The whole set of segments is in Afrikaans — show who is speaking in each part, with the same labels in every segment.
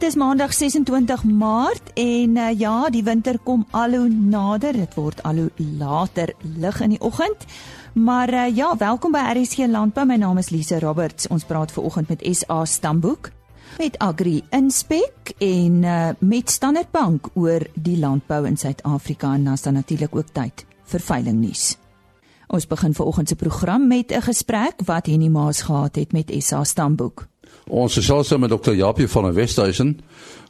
Speaker 1: Dit is Maandag 26 Maart en uh, ja, die winter kom al hoe nader. Dit word al hoe later lig in die oggend. Maar uh, ja, welkom by RSG Landbou. My naam is Lise Roberts. Ons praat ver oggend met SA Stamboek met Agri Inspek en uh, met Standard Bank oor die landbou in Suid-Afrika en dan natuurlik ook tyd vir veiling nuus. Ons begin ver oggend se program met 'n gesprek wat Henny Maas gehad het met SA Stamboek.
Speaker 2: Ons is also met Dr. Japie van der Westhuizen.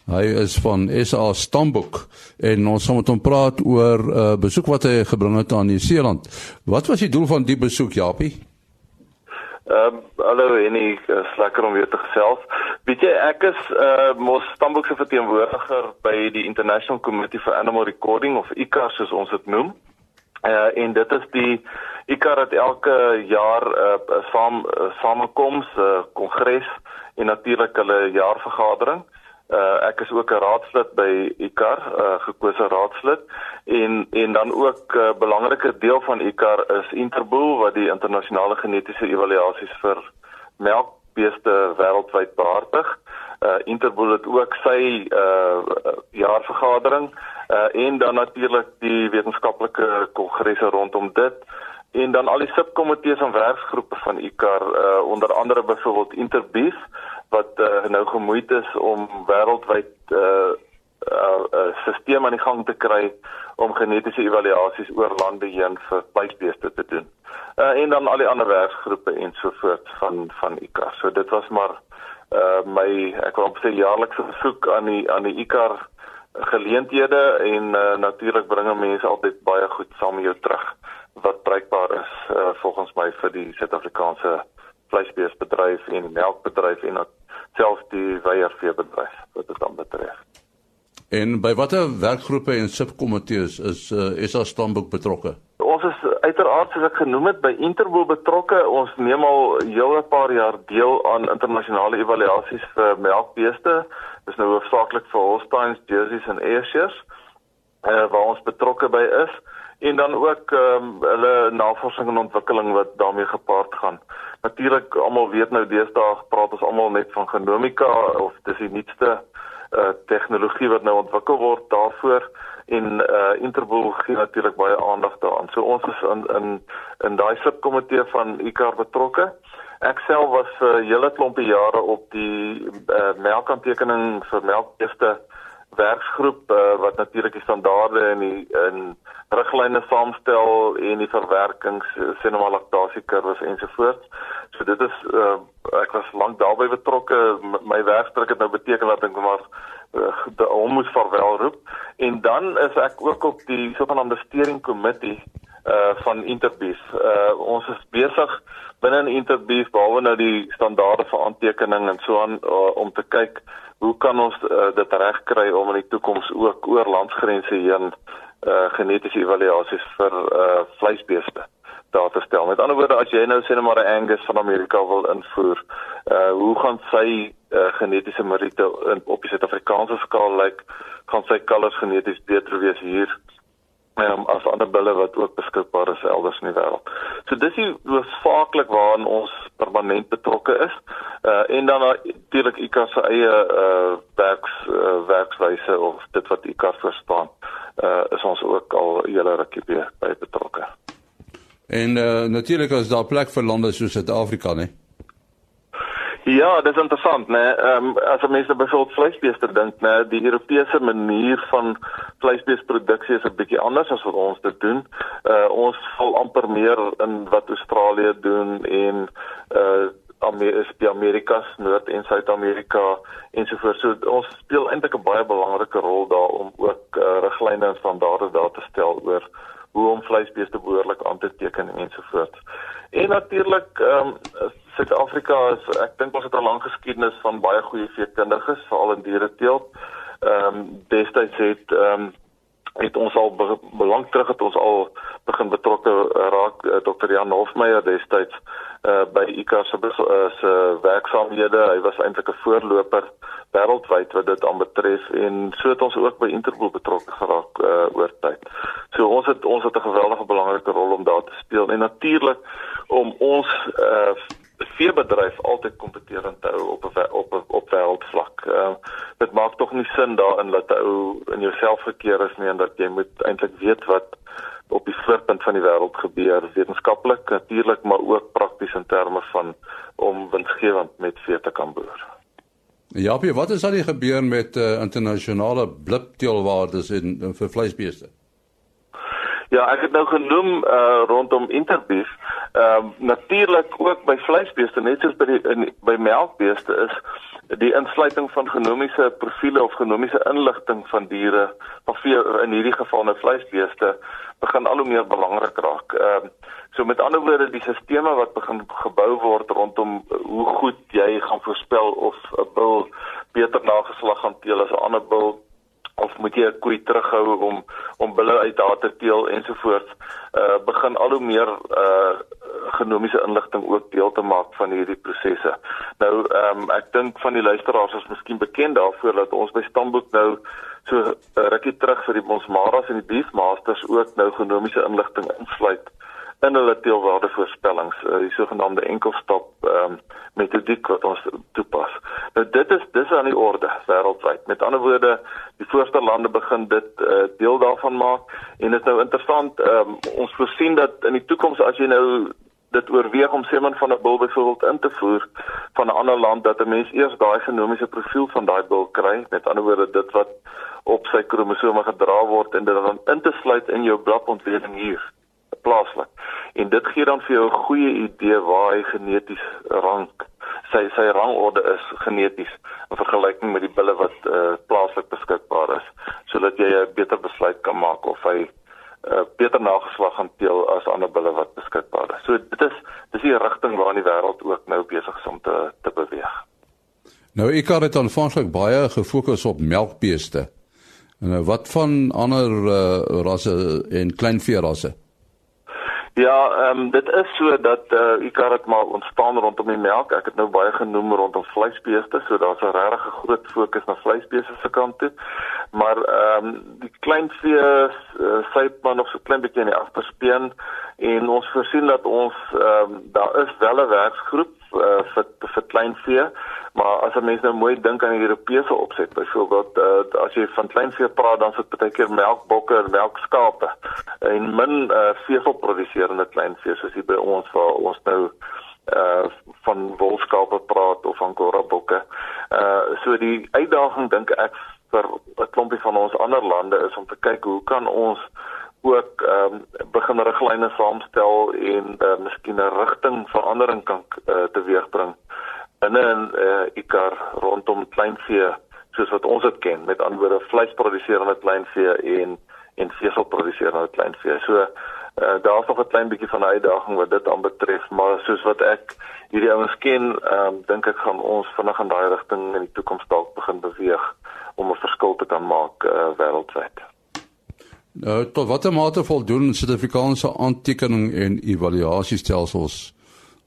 Speaker 2: Hy is van SA Stamboek en ons gaan met hom praat oor 'n uh, besoek wat hy gebring het aan Nieu-Seeland. Wat was die doel van die besoek, Japie?
Speaker 3: Ehm uh, hallo Henny, is lekker om weer te gesels. Weet jy ek is uh mos Stamboek se verteenwoordiger by die International Committee for Animal Recording of ICAR soos ons dit noem. Uh en dit is die ICAR het elke jaar 'n uh, saam uh, samekoms, 'n uh, kongres en natuurlik hulle jaarvergadering. Uh ek is ook 'n raadslid by ICAR, uh, gekose raadslid en en dan ook 'n uh, belangrike deel van ICAR is Interbool wat die internasionale genetiese evaluasies vir melkbeeste wêreldwyd behartig. Uh Interbool het ook sy uh jaarvergadering uh en dan natuurlik die wetenskaplike kongresse rondom dit en dan al die subkomitees en werksgroepe van ICAR uh onder andere byvoorbeeld Interbeef wat uh, nou gemoeid is om wêreldwyd 'n uh, uh, uh, stelsel aan die gang te kry om genetiese evaluasies oor lande heen vir vleisbeeste te doen. Uh, en dan al die ander werksgroepe ensovoorts van van ICAR. So dit was maar uh my ek wil sê jaarlikse besoek aan die aan die ICAR geleenthede en uh, natuurlik bringe mense altyd baie goed saam met jou terug wat bruikbaar is uh, volgens my vir die Suid-Afrikaanse vleisbeesbedryf en melkbedryf en selfs die weierveebedryf wat dit dan betref.
Speaker 2: En by watter werkgroepe en subkomitees is uh, is daar stamboek betrokke?
Speaker 3: Ons is uiteraard soos ek genoem het by Interpol betrokke. Ons neem al hele paar jaar deel aan internasionale evaluasies vir melkbeeste. Dis nou hoofsaaklik vir Holsteins, Jerseys en Ayrshires uh, waar ons betrokke by is en dan ook ehm um, hulle navorsing en ontwikkeling wat daarmee gepaard gaan. Natuurlik almal weet nou deesdae praat ons almal net van genomika of dis die nuutste uh tegnologie wat nou ontwikkel word daarvoor en uh Interpol gee natuurlik baie aandag daaraan. So ons is in in in daai subkomitee van ICAR betrokke. Ek self was vir uh, hele klompe jare op die uh melkaantekening vir melkbeeste werksgroep uh, wat natuurlik die standaarde en die in riglyne saamstel en die verwerkings sien nou maar laktasiekurwes ensovoorts. So dit is uh, ek was lank daarbey betrokke. My werkstrek het nou beteken dat ek maar uh, hom moes verwel roep en dan is ek ook op die sogenaamde steering committee uh van Interbeef. Uh ons is besig binne in Interbeef behalwe nou die standaarde vir aantekening en so aan uh, om te kyk hoe kan ons uh, dit regkry om in die toekoms ook oor landsgrense heen uh genetiese evaluasies vir uh vleisbeeste daar te stel. Met ander woorde, as jy nou sê net maar 'n Angus van Amerika wil invoer, uh hoe gaan sy uh, genetiese meriete in op die Suid-Afrikaanse skaal lyk? Like, gaan sy kalvers geneties beter wees hier um, as ander bulle wat ook elders in die wêreld. So dis die hoofsaaklik waaraan ons permanent betrokke is. Uh en dan natuurlik ICA se eie uh werks uh, werkswyse of dit wat ICA verstaan, uh is ons ook al hele rukkie by betrokke.
Speaker 2: En uh natuurlik is daar plek vir lande soos Suid-Afrika, né?
Speaker 3: Ja, dit is interessant, né? Ehm um, as mense byvoorbeeld vleisbeeste dink, né, die Europese manier van vleisbeesproduksie is 'n bietjie anders as wat ons dit doen. Uh ons val amper meer in wat Australië doen en uh Amerika, die Amerikas, Noord en Suid-Amerika ensovoorts. So ons speel eintlik 'n baie belangrike rol daar om ook uh, riglyne en standaarde daar te stel oor hoe om vleisbeeste behoorlik aan te teken ensovoorts. En natuurlik ehm um, Suid-Afrika is ek dink ons het 'n lang geskiedenis van baie goeie veekundiges veral in diere teelt. Ehm um, destyds het ehm um, het ons al be belang terug het ons al begin betrokke raak uh, Dr. Jan Hofmeyer destyds uh, by ICAR se uh, se werksaamhede. Hy was eintlik 'n voorloper wêreldwyd wat dit aanbetref en so het ons ook by Interpol betrokke geraak uh, oor tyd. So ons het ons het 'n geweldige belangrike rol om daar te speel en natuurlik om ons uh, veebedryf altyd kompeterend hou op op op, op wêreldvlak. Uh, dit maak tog nie sin daarin dat 'n ou in jouself gekeer is nie en dat jy moet eintlik weet wat op die voorpunt van die wêreld gebeur, wetenskaplik natuurlik, maar ook prakties in terme van om winsgewend met vee te kan boer.
Speaker 2: Ja, wat is al die gebeur met uh, internasionale blipteelwaardes in, in vir vleisbeeste?
Speaker 3: Ja, ek het nou genoem uh rondom interbeef. Ehm uh, natuurlik ook by vleisbeeste net soos by die in, by melkbeeste is die insluiting van genomiese profile of genomiese inligting van diere of in hierdie geval nou vleisbeeste begin al hoe meer belangrik raak. Ehm uh, so met ander woorde die sisteme wat begin gebou word rondom hoe goed jy gaan voorspel of 'n bil beter nageslag hanteer as 'n ander bil of moet jy 'n koei terughou om om bulle uit daar te teel ensovoorts uh begin al hoe meer uh genomiese inligting ook deel te maak van hierdie prosesse. Nou ehm um, ek dink van die luisteraars is miskien bekend daarvoor dat ons by Stamboek nou so uh, rukkie terug vir die Bonsmaras en die Beefmasters ook nou genomiese inligting insluit in hulle teelwaardevoorspellings, uh, die sogenaamde enkelstap ehm um, metodiek wat ons toepas. Nou dit is dis aan die orde wêreldwyd. Met ander woorde, die voorste lande begin dit uh, deel daarvan maak en dit is nou interessant, ehm um, ons voorsien dat in die toekoms as jy nou dit oorweeg om semen van 'n bil byvoorbeeld in te voer van 'n ander land dat 'n mens eers daai genomiese profiel van daai bil kry, met ander woorde dit wat op sy kromosome gedra word en dit dan in te sluit in jou bladontleding hier plaaslik. En dit gee dan vir jou 'n goeie idee waar hy geneties rank. Sy sy rangorde is geneties in vergelyking met die bulle wat uh, plaaslik beskikbaar is, sodat jy 'n beter besluit kan maak of hy uh, beter nageslag hanteer as ander bulle wat beskikbaar is. So dit is dis die rigting waarin die wêreld ook nou besig is om te te beweeg.
Speaker 2: Nou ek het aanvanklik baie gefokus op melkbeeste. En nou, wat van ander uh, rasse en kleinvee rasse?
Speaker 3: Ja, ehm um, dit is so dat uh eh, u kan dit maar ontstaan rondom die melk. Ek het nou baie genoem rondom vleisbeeste, so daar's 'n regtig groot fokus na vleisbeeste se kant toe. Maar ehm um, die kleinvee uh, syp maar nog so klein bietjie in die agterspeen en ons voorsien dat ons ehm um, daar is wel 'n werksgroep uh, vir vir kleinvee Maar as 'n mens nou mooi dink aan die Europese opset, byvoorbeeld uh, as jy van kleinvee praat, dan is dit baie keer melkbokke en melkskape en min uh, veevolproduserende kleinvee soos hier by ons waar ons nou uh van wolskape praat of van korabokke. Uh so die uitdaging dink ek vir 'n klompie van ons ander lande is om te kyk hoe kan ons ook ehm um, begin riglyne saamstel en uh, miskien 'n rigting verandering kan uh, teweegbring binne in uh, ICAR rondom kleinvee soos wat ons dit ken met anderwoorde vleisproduserende kleinvee en en veselproduserende kleinvee. So uh, daar's nog 'n klein bietjie van 'n uitdaging wat dit aanbetref, maar soos wat ek hierdie ouens ken, ehm um, dink ek gaan ons vinnig in daai rigting in die toekoms dalk begin beweeg om 'n verskil te kan maak uh, wêreldwyd.
Speaker 2: Nou, tot watter mate voldoen Suid-Afrikaanse aantekening en evaluasiestelsels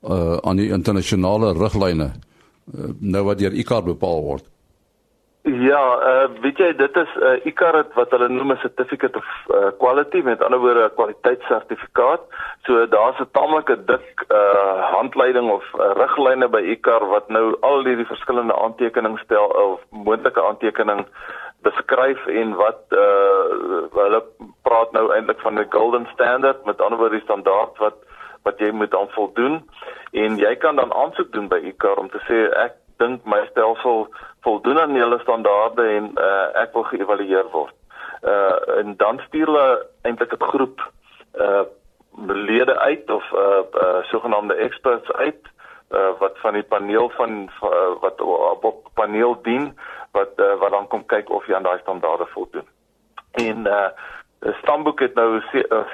Speaker 2: uh aan die internasionale riglyne uh, nou wat deur ICAR bepaal word.
Speaker 3: Ja, uh weet jy dit is uh ICAR wat hulle noem 'n certificate of uh, quality met ander woorde 'n kwaliteitsertifikaat. So daar's 'n tamelike dik uh handleiding of uh, riglyne by ICAR wat nou al hierdie verskillende aantekeninge stel of moontlike aantekening beskryf en wat uh hulle praat nou eintlik van 'n golden standard met ander woorde die standaard wat wat jy moet aan voldoen en jy kan dan aansoek doen by ICAR om te sê ek dink my stelsel voldoen aan hulle standaarde en uh, ek wil geëvalueer word. Uh en dan stuur hulle eintlik 'n groep uh lede uit of uh, uh sogenaamde experts uit uh wat van die paneel van uh, wat op, op paneel dien wat uh, wat dan kom kyk of jy aan daai standaarde voldoen. En uh Stamboek het nou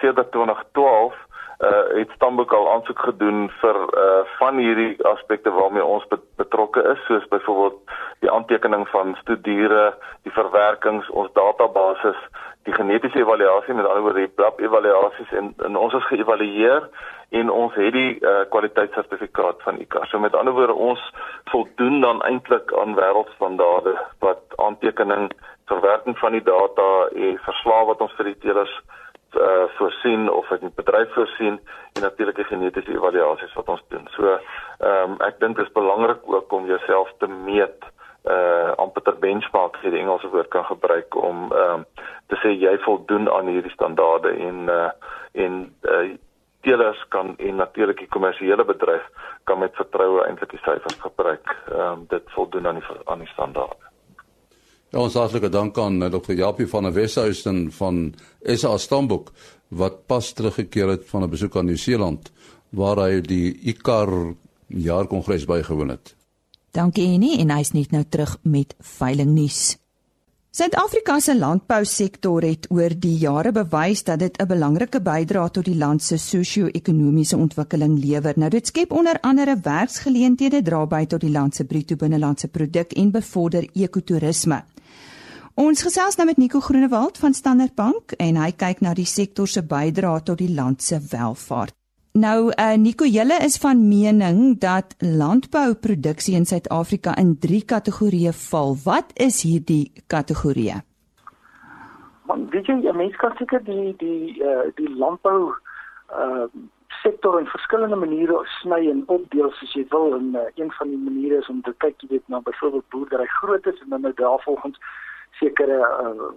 Speaker 3: sedert 2012 uh het Stamboek al aansoek gedoen vir uh van hierdie aspekte waarmee ons betrokke is soos byvoorbeeld die aantekening van studiere, die verwerkings, ons database, die genetiese evaluasie met ander woorde die blab evaluasies en, en ons is geëvalueer en ons het die uh, kwaliteitssertifikaat van ICAR. So met ander woorde ons voldoen dan eintlik aan wêreldstandaarde wat aantekening, verwerking van die data en verslae wat ons vir die teelers uh voorsien of uit die bedryf voorsien en natuurlik die genetiese evaluasies wat ons doen. So ehm um, ek dink dit is belangrik ook om jouself te meet uh amper ter benchmark as jy die Engelse woord kan gebruik om ehm um, te sê jy voldoen aan hierdie standaarde en uh en uh teelers kan en natuurlik die kommersiële bedryf kan met vertroue eintlik die syfers gebruik. Ehm um, dit voldoen aan die aan die standaarde.
Speaker 2: Ja, ons hartlike dank aan eh, Dr. Japie van der Weshuisen van SA Stambok wat pas teruggekeer het van 'n besoek aan Nieu-Seeland waar hy die ICAR jaarkongres bygewoon het.
Speaker 1: Dankie Annie en hy's net nou terug met veiling nuus. Suid-Afrika se landbousektor het oor die jare bewys dat dit 'n belangrike bydrae tot die land se sosio-ekonomiese ontwikkeling lewer. Nou dit skep onder andere werksgeleenthede, dra by tot die land se bruto binnelandse produk en bevorder ekotourisme. Ons gesels nou met Nico Groenewald van Standard Bank en hy kyk na die sektor se bydrae tot die land se welvaart. Nou uh, Nico, julle is van mening dat landbouproduksie in Suid-Afrika in 3 kategorieë val. Wat is hierdie kategorieë?
Speaker 4: Man, weet jy, jy mens kan seker die die uh, die landbou uh sektor in verskillende maniere sny en opdeel soos jy wil en uh, een van die maniere is om te kyk jy weet na byvoorbeeld boerdery grootes en dan nou daarvolgens sekere uh,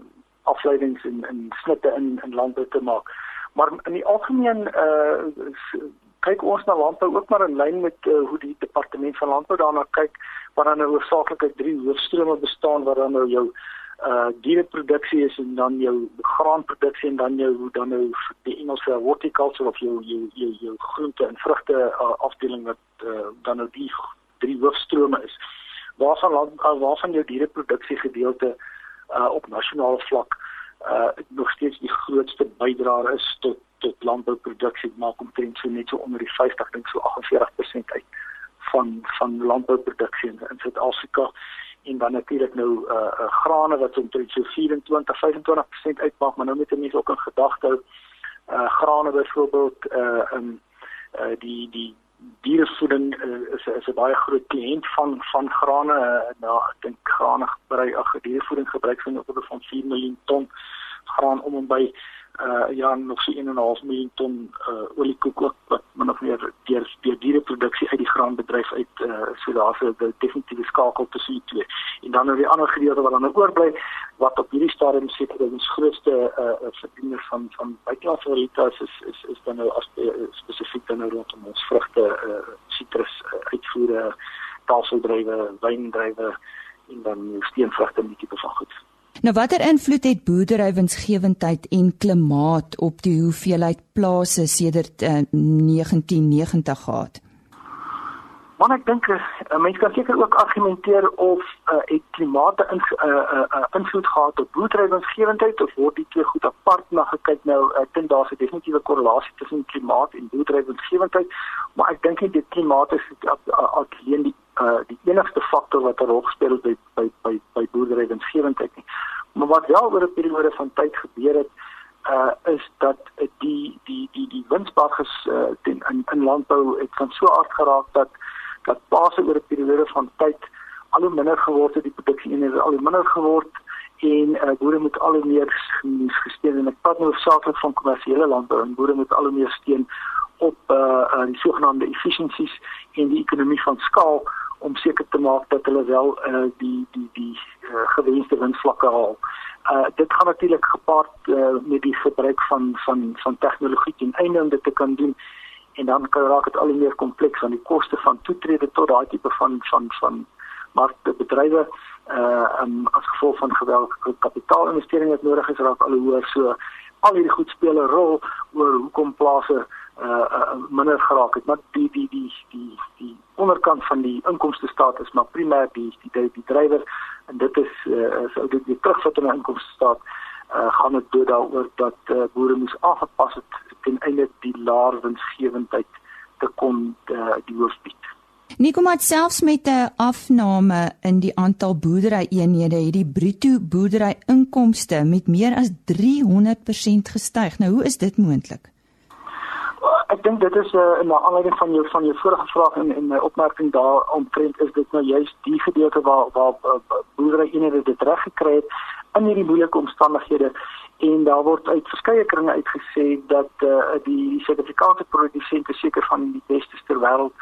Speaker 4: afleidings en en snitte in in landbou te maak. Maar in die algemeen uh kyk ons na landbou ook maar in lyn met uh, hoe die departement van landbou daarna kyk waar dan nou hoofsaaklik uit drie hoofstrome bestaan waar dan nou jou uh diereproduksie is en dan jou graanproduksie en dan jou dan nou die Engelse horticulture of jou jou jou, jou groente en vrugte uh, afdeling wat uh, dan nou die drie hoofstrome is. Waarvan land, uh, waarvan jou diereproduksie gedeelte uh op nasionale vlak uh nog steeds die grootste bydraer is tot tot landbouproduksie. Maak omtrent so net so onder die 50 dink so 48% uit van van landbouproduksie in, Suid-Afrika. En dan natuurlik nou uh, uh grane wat omtrent so 24 25% uitmaak maar nou met mense ook in gedagte hou. Uh grane byvoorbeeld uh in uh die die dierevoeding uh, is is 'n baie groot kliënt van van grane. Uh, nou ek dink grane gebruik ag dierevoeding gebruik van oor van 4 miljoen ton graan om en by uh ja nog so 1.5 miljoen ton uh oliekoek ook wat min of meer deur deur diereproduksie uit die graanbedryf uit uh so daar's 'n definitiewe skakel tussen die twee. En dan nou die ander gedeelte wat dan nou oorbly wat op hierdie stadium seker ons grootste uh verdiener van van buitelandse valuta is, is is dan nou as uh, spesifiek dan nou rondom ons vrugte uh sitrus uh, uitvoere, taalseldrywe, wyndrywe en dan steenvrugte en van goed.
Speaker 1: Nou watter invloed het boerderywinsgewendheid en klimaat op die hoeveelheid plase sedert uh, 1990 gehad?
Speaker 4: Want ek dink 'n uh, mens kan seker ook argumenteer of uh, het klimaat 'n in, uh, uh, uh, invloed gehad op boerderywinsgewendheid of word die twee goed apart? Na gekyk nou ek dink daar's 'n definitiewe korrelasie tussen klimaat en boerderywinsgewendheid maar ek dink nie dit klimaat is alleen die uh, die enigste faktor wat 'n rol speel by by by, by boerderywinsgewendheid nie. Maar wat wel oor 'n periode van tyd gebeur het uh is dat die die die die winsbaarheid uh, in in landbou het van so aard geraak dat dat paase oor 'n periode van tyd al hoe minder geword het die produksie en het al hoe minder geword en uh, boere moet al hoe meer gesteun en ek praat nou hoofsaaklik van kommersiële landbou en boere moet al hoe meer steun op uh, uh die sogenaamde efficiencies en die ekonomie van skaal om seker te maak dat hulle wel uh die die die uh, gewenste winsvlakke haal. Uh dit gaan natuurlik gepaard uh, met die gebruik van van van tegnologie ten einde om dit te kan doen en dan kan raak dit al hoe meer kompleks want die koste van toetrede tot daai tipe van van van markbedrywe uh um, as gevolg van geweldige kapitaalinvestering wat nodig is raak al hoe hoër so al hierdie goed speel 'n rol oor hoekom plase uh, uh minder geraak het. Maar die die die die die onderkant van die inkomste staat is maar primêr die die die, die drywer en dit is uh, as ou dit die terugvat die inkomste staat uh, gaan dit dood daaroor dat uh, boere moes aangepas het ten einde die laer winsgewendheid te kon uh, die hoof bied.
Speaker 1: Nikomat selfs met 'n afname in die aantal boerderyeenhede het die bruto boerdery inkomste met meer as 300% gestyg. Nou hoe is dit moontlik?
Speaker 4: Ek dink dit is 'n uh, aanleiding van jou van jou vorige vraag en en my opmerking daar omtrent is dit nou juist die gedeelte waar waar uh, boerderyeenhede dit reg gekry het in hierdie moeilike omstandighede en daar word uit verskeie kringe uitgesê dat uh, die Suid-Afrikaanse produsente seker van die beste ter wêreld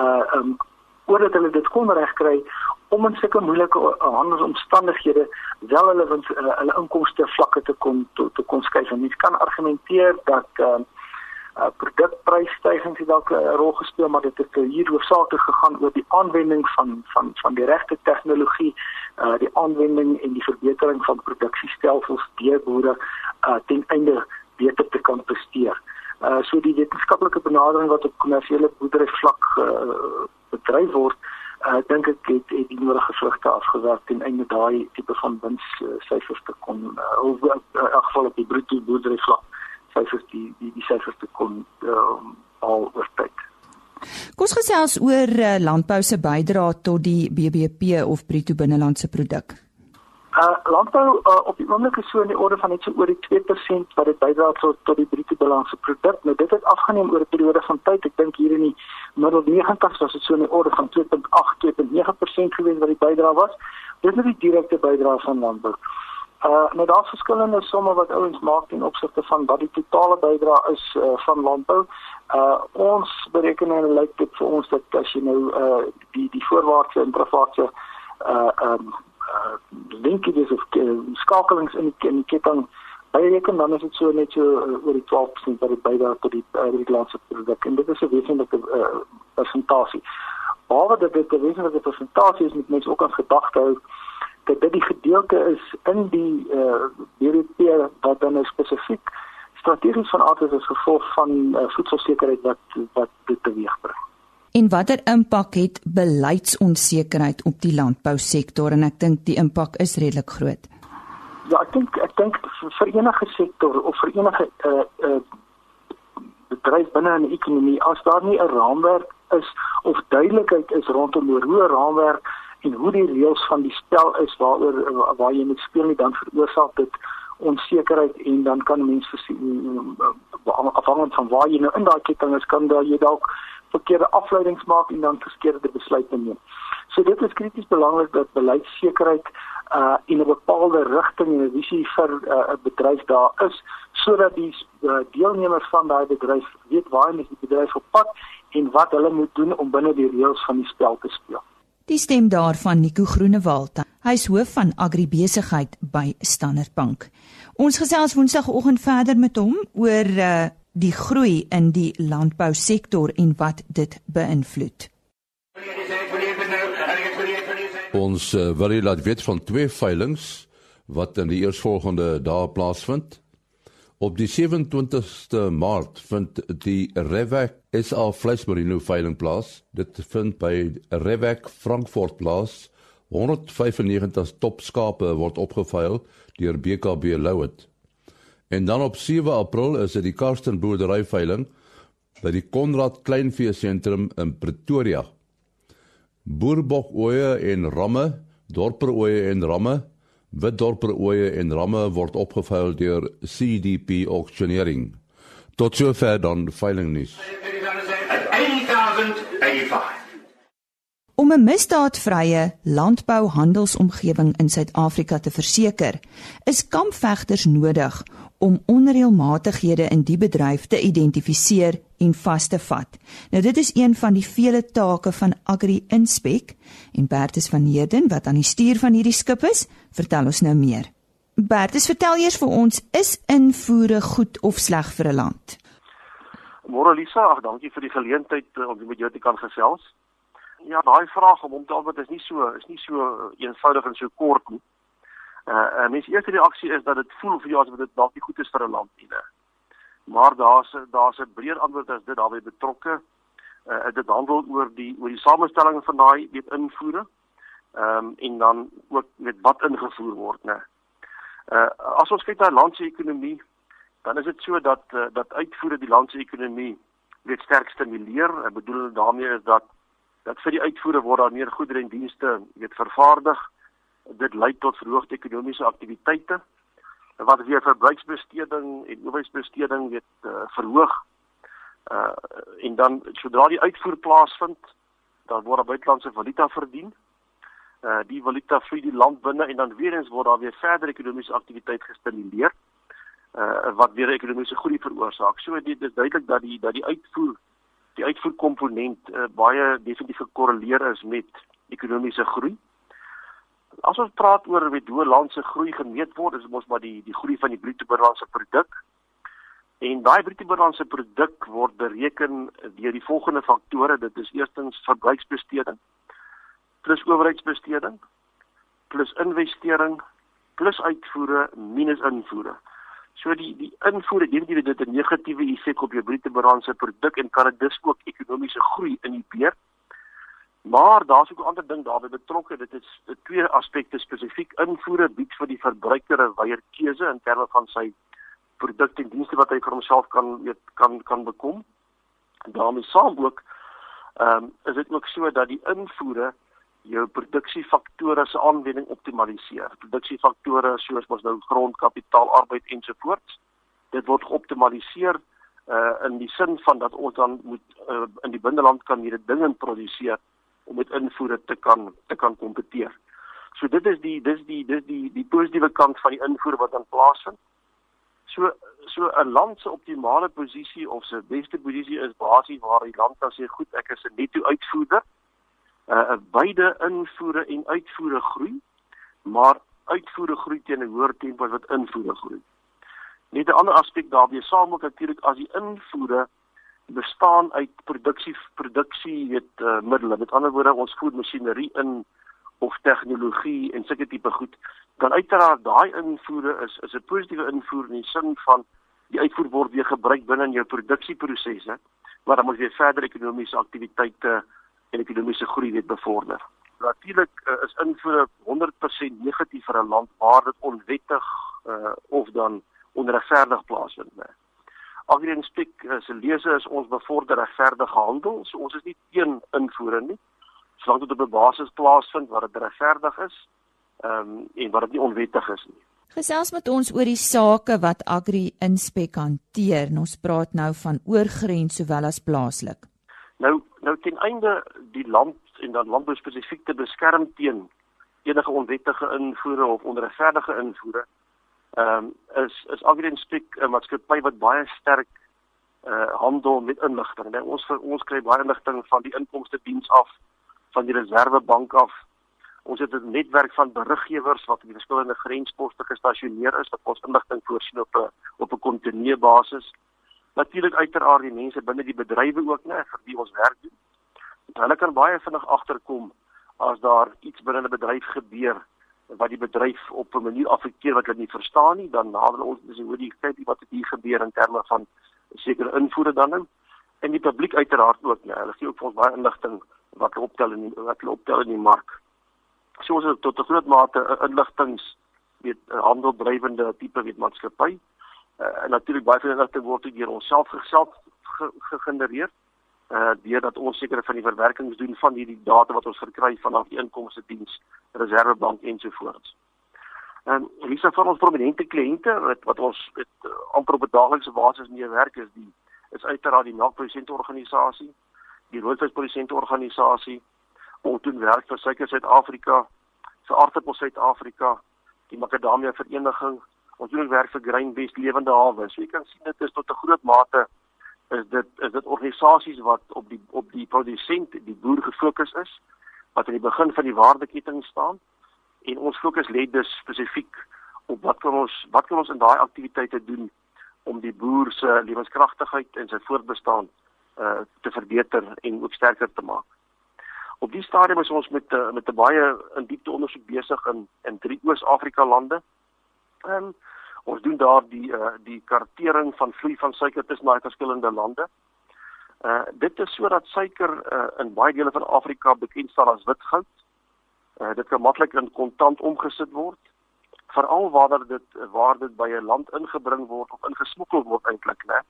Speaker 4: uh um voordat hulle dit kon regkry om in sulke moeilike handelsomstandighede wel hulle uh, hulle inkomste vlakke te kon te, te kon skuif. En mens kan argumenteer dat uh, uh produkprysstygings het dalk 'n rol gespeel maar dit het hier hoofsaaklik gegaan oor die aanwending van van van die regte tegnologie uh die aanwending en die verbetering van produksiestelsels deur boere uh ten einde beter te kan presteer. Uh so die wetenskaplike benadering wat op kommersiële boerdery vlak uh, bedryf word uh dink ek het, het die nodige vrugte afgewerk ten einde daai tipe van wins uh, syfers te kon uh, of in uh, elk geval op die bruto boerdery vlak syfers die die die syfers te kon um, al oortyd.
Speaker 1: Kom ons gesels oor uh, landbou se bydrae tot die BBP of bruto binnelandse produk.
Speaker 4: Uh landbou uh, op die oomblik is so in die orde van net so oor die 2% wat dit bydra tot tot die bruto binnelandse produk. Nou dit het afgeneem oor 'n periode van tyd. Ek dink hier in die middel 90 was dit so in die orde van 2.8 2.9% gewees wat die bydrae was. Dis net die direkte bydrae van landbou. Uh nou daar's verskillende somme wat ouens maak ten opsigte van wat die totale bydrae is uh, van landbou. Uh ons berekeninge lyk dit vir ons dat as jy nou uh die die voorwaartse en terugwaartse uh um uh linkages of uh, skakelings in die, in die ketting bereken dan is dit so net so uh, oor die 12% wat dit bydra tot die uh, die landse produk en dit is 'n wesenlike uh, persentasie. Maar wat dit 'n wesenlike persentasie is met mense ook aan gedagte hou dat dit die gedeelte is in die eh uh, BBP wat dan nou spesifiek strategies van aard is as gevolg van uh, voedselsekerheid wat wat dit teweegbring.
Speaker 1: En watter impak het beleidsonsekerheid op die landbousektor en ek dink die impak is redelik groot.
Speaker 4: Ja, ek dink ek dink vir enige sektor of vir enige eh uh, eh uh, bedryf binne 'n ekonomie as daar nie 'n raamwerk is of duidelikheid is rondom hoe 'n raamwerk en hoe die reëls van die spel is waaroor waar jy moet speel nie dan veroorsaak dit onsekerheid en dan kan mense afhangend van waar jy nou in daai ketting is kan jy dalk verkeerde afleidings maak en dan verkeerde besluite neem. So dit is krities belangrik dat beleidsekerheid uh in 'n bepaalde rigting en 'n visie vir uh, 'n uh, bedryf daar is sodat die uh, deelnemers van daai bedryf weet waar hulle die bedryf op pad en wat hulle moet doen om binne die reëls van die spel te speel.
Speaker 1: Die stem daarvan Nico Groenewald. Hy is hoof van agribesigheid by Standard Bank. Ons gesels Woensdagoggend verder met hom oor uh, die groei in die landbousektor en wat dit beïnvloed.
Speaker 2: Ons uh, wil laat weet van twee veilinge wat in die eersvolgende dae plaasvind. Op die 27ste Maart vind die Revak SA vleismerino veiling plaas. Dit vind by Revak Frankfurt plaas. 195 top skape word opgeveil deur BKB Louet. En dan op 7 April is dit die Karsten boerdery veiling by die Konrad Kleinvee sentrum in Pretoria. Boerbok oeye en ramme, dorper oeye en ramme Witdorper oeye en ramme word opgeveil deur CDP Auctioneering. Tot sover dan veiling nuus.
Speaker 1: Om 'n misdaadvrye landbouhandelsomgewing in Suid-Afrika te verseker, is kampvegters nodig om onreëlmatighede in die bedryf te identifiseer en vas te vat. Nou dit is een van die vele take van Agri Inspek en Bertus van Heerden wat aan die stuur van hierdie skip is, vertel ons nou meer. Bertus, vertel eers vir ons, is invoere goed of sleg vir 'n land?
Speaker 5: Môre Lisa, ag dankie vir die geleentheid uh, om met jou te kan gesels. Ja, daai vraag om om te antwoord is nie so is nie so eenvoudig en so kort nie. Uh, uh mense eerste reaksie is dat dit voel vir jou asof dit dalk nie goed is vir 'n land nie. Maar daar's daar's 'n breër antwoord as dit daarbey betrokke. Uh dit handel oor die oor die samestelling van daai weet invoere. Ehm um, en dan ook met wat ingevoer word, né. Uh as ons kyk na land se ekonomie, dan is dit so dat uh, dat uitvoere die land se ekonomie weet sterk stimuleer. Ek bedoel daarmee is dat dat vir die uitvoere word daar meer goedere en dienste weet vervaardig dit lei tot verhoogde ekonomiese aktiwiteite wat weer verbruiksbesteding en owerheidsbesteding weet uh, verhoog. Uh en dan sodra die uitvoer plaasvind, dan word buitelandse valuta verdien. Uh die valuta vloei die land binne en dan weer eens word daar weer verder ekonomiese aktiwiteit gestimuleer. uh wat weer ekonomiese groei veroorsaak. So dit is duidelik dat die dat die uitvoer die uitvoerkomponent uh, baie definitief gekorreleer is met ekonomiese groei. As ons praat oor hoe land se groei gemeet word, is mos maar die die groei van die bruto binnelandse produk. En daai bruto binnelandse produk word bereken deur die volgende faktore. Dit is eerstens verbruiksbesteding plus owerheidsbesteding plus investering plus uitvoere minus invoere. So die die invoere dit 'n negatiewe effek op jou bruto binnelandse produk en kan dit dus ook ekonomiese groei inhibeer. Maar daar's ook 'n ander ding daarbey betrokke. Dit is twee aspekte spesifiek. Invoere bied vir die verbruiker 'n wyeer keuse in terme van sy produkte en dienste wat hy vir homself kan weet kan kan bekom. En daarmee saam ook ehm um, is dit ook so dat die invoere jou produksiefaktore se aanwending optimaliseer. Produksiefaktore soos mos nou grond, kapitaal, arbeid ensovoorts. Dit word geoptimaliseer uh in die sin van dat ons dan moet uh, in die binneland kan hierdie dinge produseer om met invoere te kan te kan kompeteer. So dit is die dis die dis die die positiewe kant van die invoer wat dan plaasvind. So so 'n land se optimale posisie of sy beste posisie is basies waar die land dan sê goed, ek is 'n netto uitvoerder uh beide invoere en uitvoere groei, maar uitvoere groei teen 'n hoër tempo as wat invoere groei. Net 'n ander aspek daarbey saam ook natuurlik as die invoere bestaan uit produksie produksie weet uh, middele. Met ander woorde ons voer masjinerie in of tegnologie en sulke tipe goed, dan uiteraard daai invoere is is 'n positiewe invoer in die sin van die uitvoer word weer gebruik binne in jou produksieprosesse, maar dan moet jy verder ekonomiese aktiwiteite en ekonomiese groei weet bevorder. Natuurlik uh, is invoere 100% negatief vir 'n land waar dit onwettig uh, of dan onregverdig plaasvind. Agrien Spek uh, se lese is ons bevorder regverdige handel. So ons is nie teen invoere nie. Solank dit op 'n basis plaasvind waar dit regverdig is, ehm um, en waar dit nie onwettig is nie.
Speaker 1: Gesels met ons oor die sake wat Agri Inspek hanteer. Ons praat nou van oorgrens sowel as plaaslik.
Speaker 5: Nou nou ten einde die land en dan landbou spesifiek te beskerm teen enige onwettige invoere of onregverdige invoere. Ehm um, is is Agriinspek 'n maatskappy wat baie sterk uh handel met inligting. Nou ons ons kry baie inligting van die inkomste diens af, van die reservebank af. Ons het 'n netwerk van beriggewers wat op die verskillende grensposte gestasioneer is wat ons inligting voorsien op 'n op 'n kontinuerlike basis natuurlik uiteraard die mense binne die bedrywe ook net vir wie ons werk doen. Hulle kan baie vinnig agterkom as daar iets binne 'n bedryf gebeur wat die bedryf op 'n manier affekteer wat hulle nie verstaan nie, dan nader ons dis hoe die kyk wat hier gebeur in terme van sekere invoere dan nou. En die publiek uiteraard ook, nee, hulle gee ook vir ons baie inligting wat hulle optel die, wat hulle optel in die mark. So ons het tot 'n groot mate inligtings weet handeldrywende tipe weet maatskappy. Uh, natuurlik baie van dit word deur onsself geself gegenereer uh deurdat ons sekere van die verwerkings doen van hierdie data wat ons verkry vanaf die inkomste diens, reservebank ensovoorts. En Lisa van ons prominente kliënte wat wat ons met uh, amper op 'n daaglikse basis mee werk is die is uiteraard die melkprodusente organisasie, die roodvisprodusente organisasie, ons doen werk vir suiker Suid-Afrika, vir aardappel Suid-Afrika, die makadamia vereniging ons doen werk vir Grain West Lewende Hawe. So jy kan sien dit is tot 'n groot mate is dit is dit organisasies wat op die op die produsent, die boer gefokus is wat aan die begin van die waardeketting staan en ons fokus lê dus spesifiek op wat kan ons wat kan ons in daai aktiwiteite doen om die boer se lewenskragtigheid en sy voortbestaan uh te verbeter en ook sterker te maak. Op die stadium is ons met uh, met 'n baie in diepte ondersoek besig in in drie Oos-Afrika lande. Ehm um, Ons doen daar die uh, die kartering van vloei van suiker tussen daai verskillende lande. Uh dit is sodat suiker uh, in baie dele van Afrika bekend staan as wit goud. Uh dit kan maklik in kontant omgesit word. Veral waar dit waar dit by 'n land ingebring word of ingesmokkel word eintlik, né?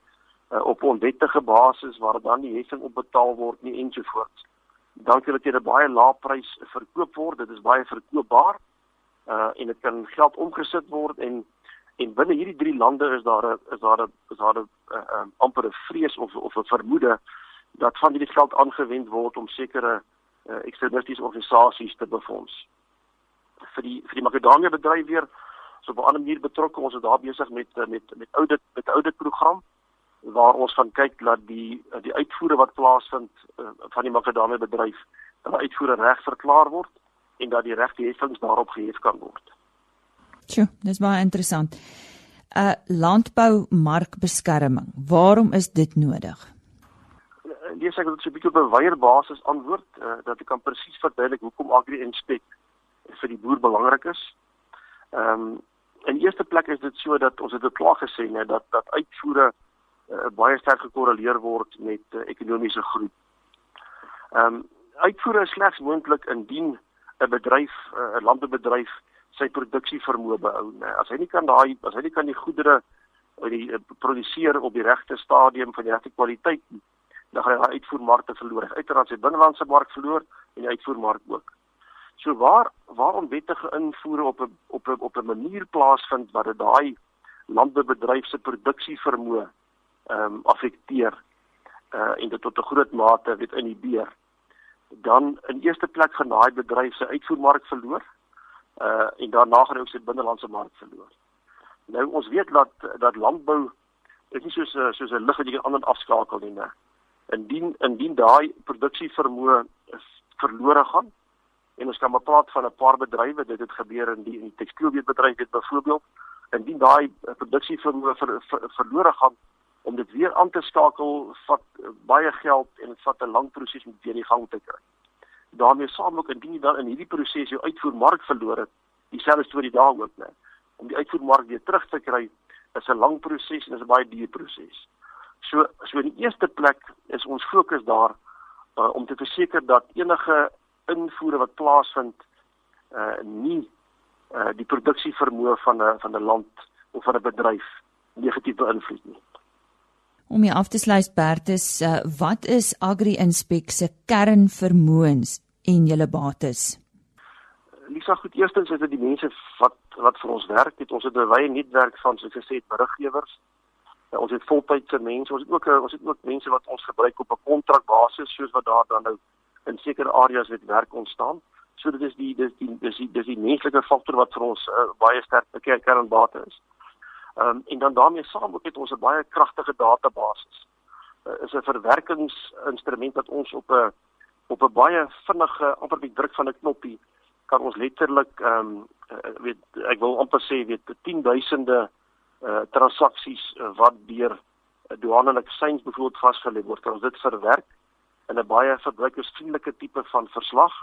Speaker 5: Uh, op onwettige basis waar dan nie heffing op betaal word nie ensovoorts. Dan kan dit teen 'n baie lae prys verkoop word. Dit is baie verkoopbaar. Uh en dit kan geld omgesit word en en binne hierdie drie lande is daar 'n is daar 'n is daar 'n uh, uh, amper 'n vrees of of 'n vermoede dat van hierdie geld aangewend word om sekere uh, ekstremistiese organisasies te befonds. Vir die vir die Makedonië bedryf weer So op 'n ander manier betrokke, ons is daar besig met met met audit met audit program waar ons van kyk dat die die uitvoere wat plaasvind uh, van die makadamie bedryf, dat die uitvoere reg verklaar word en dat die regte heffings daarop gehef kan word.
Speaker 1: Sjoe, dis baie interessant. 'n uh, Landboumarkbeskerming. Waarom is dit nodig?
Speaker 5: Lees ek dit so 'n bietjie op 'n wyeer basis antwoord uh, dat ek kan presies verduidelik hoekom Agri Inspek vir die boer belangrik is. Ehm um, in eerste plek is dit so dat ons het dit klaar gesê net dat dat uitvoere uh, baie sterk gekorreleer word met uh, ekonomiese groei. Ehm um, uitvoere is slegs moontlik indien 'n bedryf, 'n landbouebedryf sy produksie vermoë behou. Nee, as hy nie kan daai as hy nie kan die goedere of die uh, produseer op die regte stadium van die regte kwaliteit nie, dan gaan hy daai uitvoermarkte verloor. Uiteraard sy binnelandse mark verloor en die uitvoermark ook. So waar waar onwettige invoere op 'n op 'n op 'n manier plaasvind wat dit daai landboubedryf se produksie vermoë ehm um, affekteer uh en dit tot 'n groot mate weet inhibeer dan in eerste plek gaan daai bedryf se uitvoermark verloor uh en daarna gaan ook sy binnelandse mark verloor. Nou ons weet dat dat landbou is nie soos soos 'n lig wat jy kan aan en afskakel nie. Indien indien daai produksie vermoë verlore gaan en ons kan maar praat van 'n paar bedrywe dit het gebeur in die die tekstielbedryf het byvoorbeeld indien daai produksie vermoë ver, ver, verlore gaan om dit weer aan te skakel vat baie geld en dit vat 'n lang proses om dit weer in gang te kry. Daarmee saam ook indien jy dan in hierdie proses jou uitvoermark verloor het, dieselfde storie daar ook net. Om die uitvoermark weer terug te kry is 'n lang proses en is 'n baie duur proses. So so in die eerste plek is ons fokus daar uh, om te verseker dat enige invoere wat plaasvind uh nie uh die produksie vermoë van 'n van 'n land of van 'n bedryf negatief beïnvloed nie.
Speaker 1: Om hier af te sluit Bertus, uh, wat is Agri Inspek se kernvermoëns en julle bates?
Speaker 5: Lisa, goed, eerstens is dit die mense wat wat vir ons werk. Het ons het 'n wye netwerk van soos gesê beriggewers. Ja, ons het voltydse mense. Ons het ook ons het ook mense wat ons gebruik op 'n kontrakbasis soos wat daar dan nou in sekere areas met werk ontstaan. So dit is die dis die dis die, dis die menslike faktor wat vir ons uh, baie sterk bekeer kernbate is. Ehm um, en dan daarmee saam ook het ons 'n baie kragtige database. Uh, is 'n verwerkingsinstrument wat ons op 'n op 'n baie vinnige amper die druk van 'n knoppie kan ons letterlik ehm um, uh, weet ek wil amper sê weet 10000de uh, transaksies uh, wat deur uh, douanelike seins byvoorbeeld vasgelê word ons dit verwerk in 'n baie verbruikersvriendelike tipe van verslag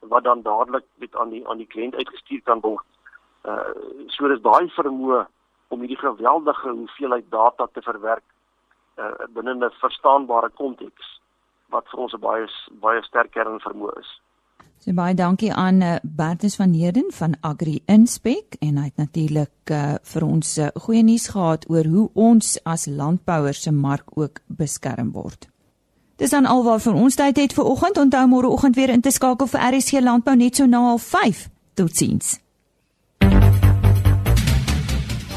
Speaker 5: wat dan dadelik met aan die aan die kliënt uitgestuur kan word. Uh so dis daai vermoë om hierdie geweldige hoeveelheid data te verwerk uh, binne 'n verstaanbare konteks wat vir ons 'n baie baie sterk kernvermoë is.
Speaker 1: So baie dankie aan uh, Bertus van Heerden van Agri Inspek en hy het natuurlik uh, vir ons uh, goeie nuus gehad oor hoe ons as landbouers se mark ook beskerm word. Dis dan alwaar vir ons tyd het vir oggend. Onthou môre oggend weer in te skakel vir RSC Landbou net so na 05:30. Totsiens.